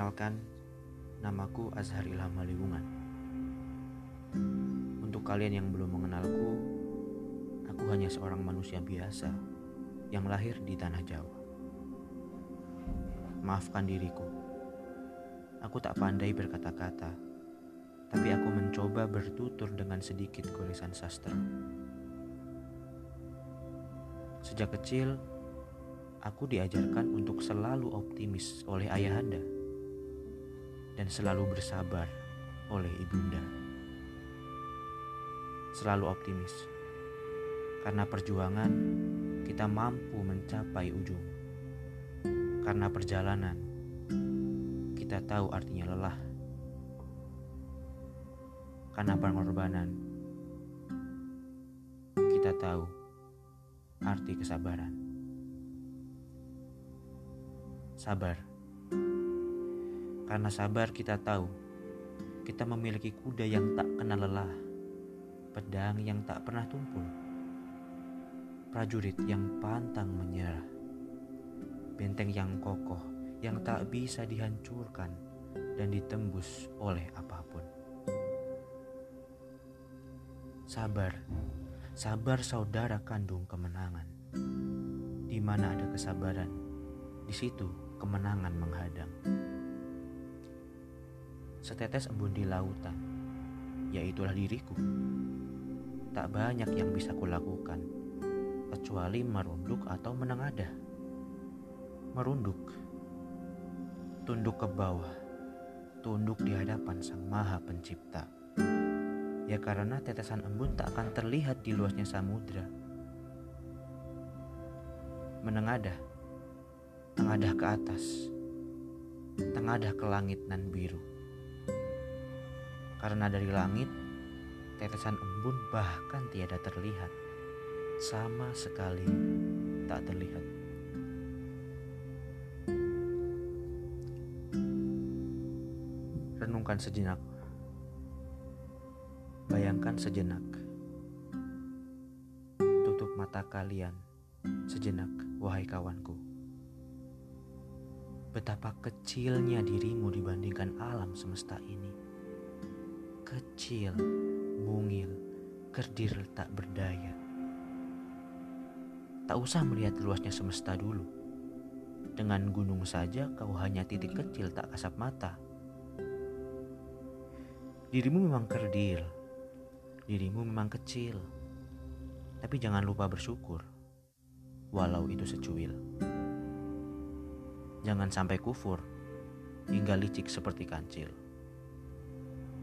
Perkenalkan, namaku Azhar Ilham Maliwungan. Untuk kalian yang belum mengenalku, aku hanya seorang manusia biasa yang lahir di tanah Jawa. Maafkan diriku, aku tak pandai berkata-kata, tapi aku mencoba bertutur dengan sedikit goresan sastra. Sejak kecil, aku diajarkan untuk selalu optimis oleh ayahanda dan selalu bersabar oleh ibunda. Selalu optimis, karena perjuangan kita mampu mencapai ujung. Karena perjalanan kita tahu artinya lelah. Karena pengorbanan kita tahu arti kesabaran. Sabar karena sabar kita tahu kita memiliki kuda yang tak kenal lelah, pedang yang tak pernah tumpul, prajurit yang pantang menyerah, benteng yang kokoh yang tak bisa dihancurkan dan ditembus oleh apa pun. Sabar, sabar saudara kandung kemenangan. Di mana ada kesabaran, di situ kemenangan menghadang setetes embun di lautan, yaitulah diriku. Tak banyak yang bisa kulakukan, kecuali merunduk atau menengadah. Merunduk, tunduk ke bawah, tunduk di hadapan Sang Maha Pencipta. Ya karena tetesan embun tak akan terlihat di luasnya samudra. Menengadah, tengadah ke atas, tengadah ke langit nan biru karena dari langit, tetesan embun bahkan tiada terlihat. Sama sekali tak terlihat. Renungkan sejenak. Bayangkan sejenak. Tutup mata kalian sejenak, wahai kawanku. Betapa kecilnya dirimu dibandingkan alam semesta ini kecil, mungil, kerdil tak berdaya. Tak usah melihat luasnya semesta dulu. Dengan gunung saja kau hanya titik kecil tak kasat mata. Dirimu memang kerdil, dirimu memang kecil. Tapi jangan lupa bersyukur, walau itu secuil. Jangan sampai kufur, hingga licik seperti kancil.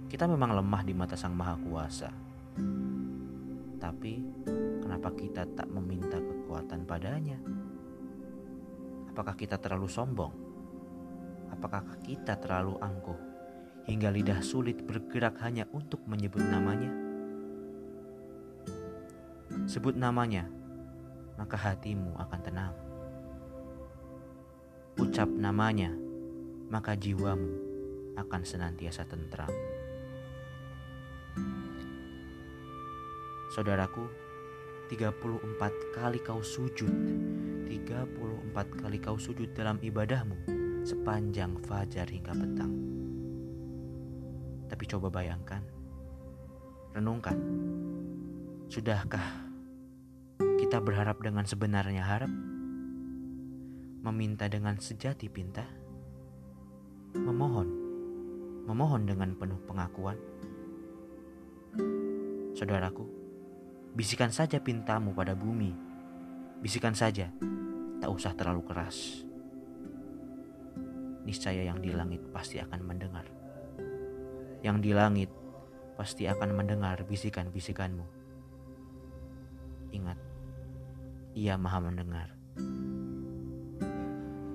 Kita memang lemah di mata Sang Maha Kuasa. Tapi kenapa kita tak meminta kekuatan padanya? Apakah kita terlalu sombong? Apakah kita terlalu angkuh hingga lidah sulit bergerak hanya untuk menyebut namanya? Sebut namanya, maka hatimu akan tenang. Ucap namanya, maka jiwamu akan senantiasa tentram. Saudaraku, 34 kali kau sujud, 34 kali kau sujud dalam ibadahmu sepanjang fajar hingga petang. Tapi coba bayangkan, renungkan, sudahkah kita berharap dengan sebenarnya harap? Meminta dengan sejati pinta? Memohon, memohon dengan penuh pengakuan? Saudaraku, Bisikan saja pintamu pada bumi. Bisikan saja, tak usah terlalu keras. Niscaya yang di langit pasti akan mendengar. Yang di langit pasti akan mendengar bisikan-bisikanmu. Ingat, ia maha mendengar.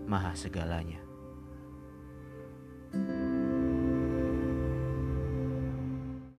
Maha segalanya.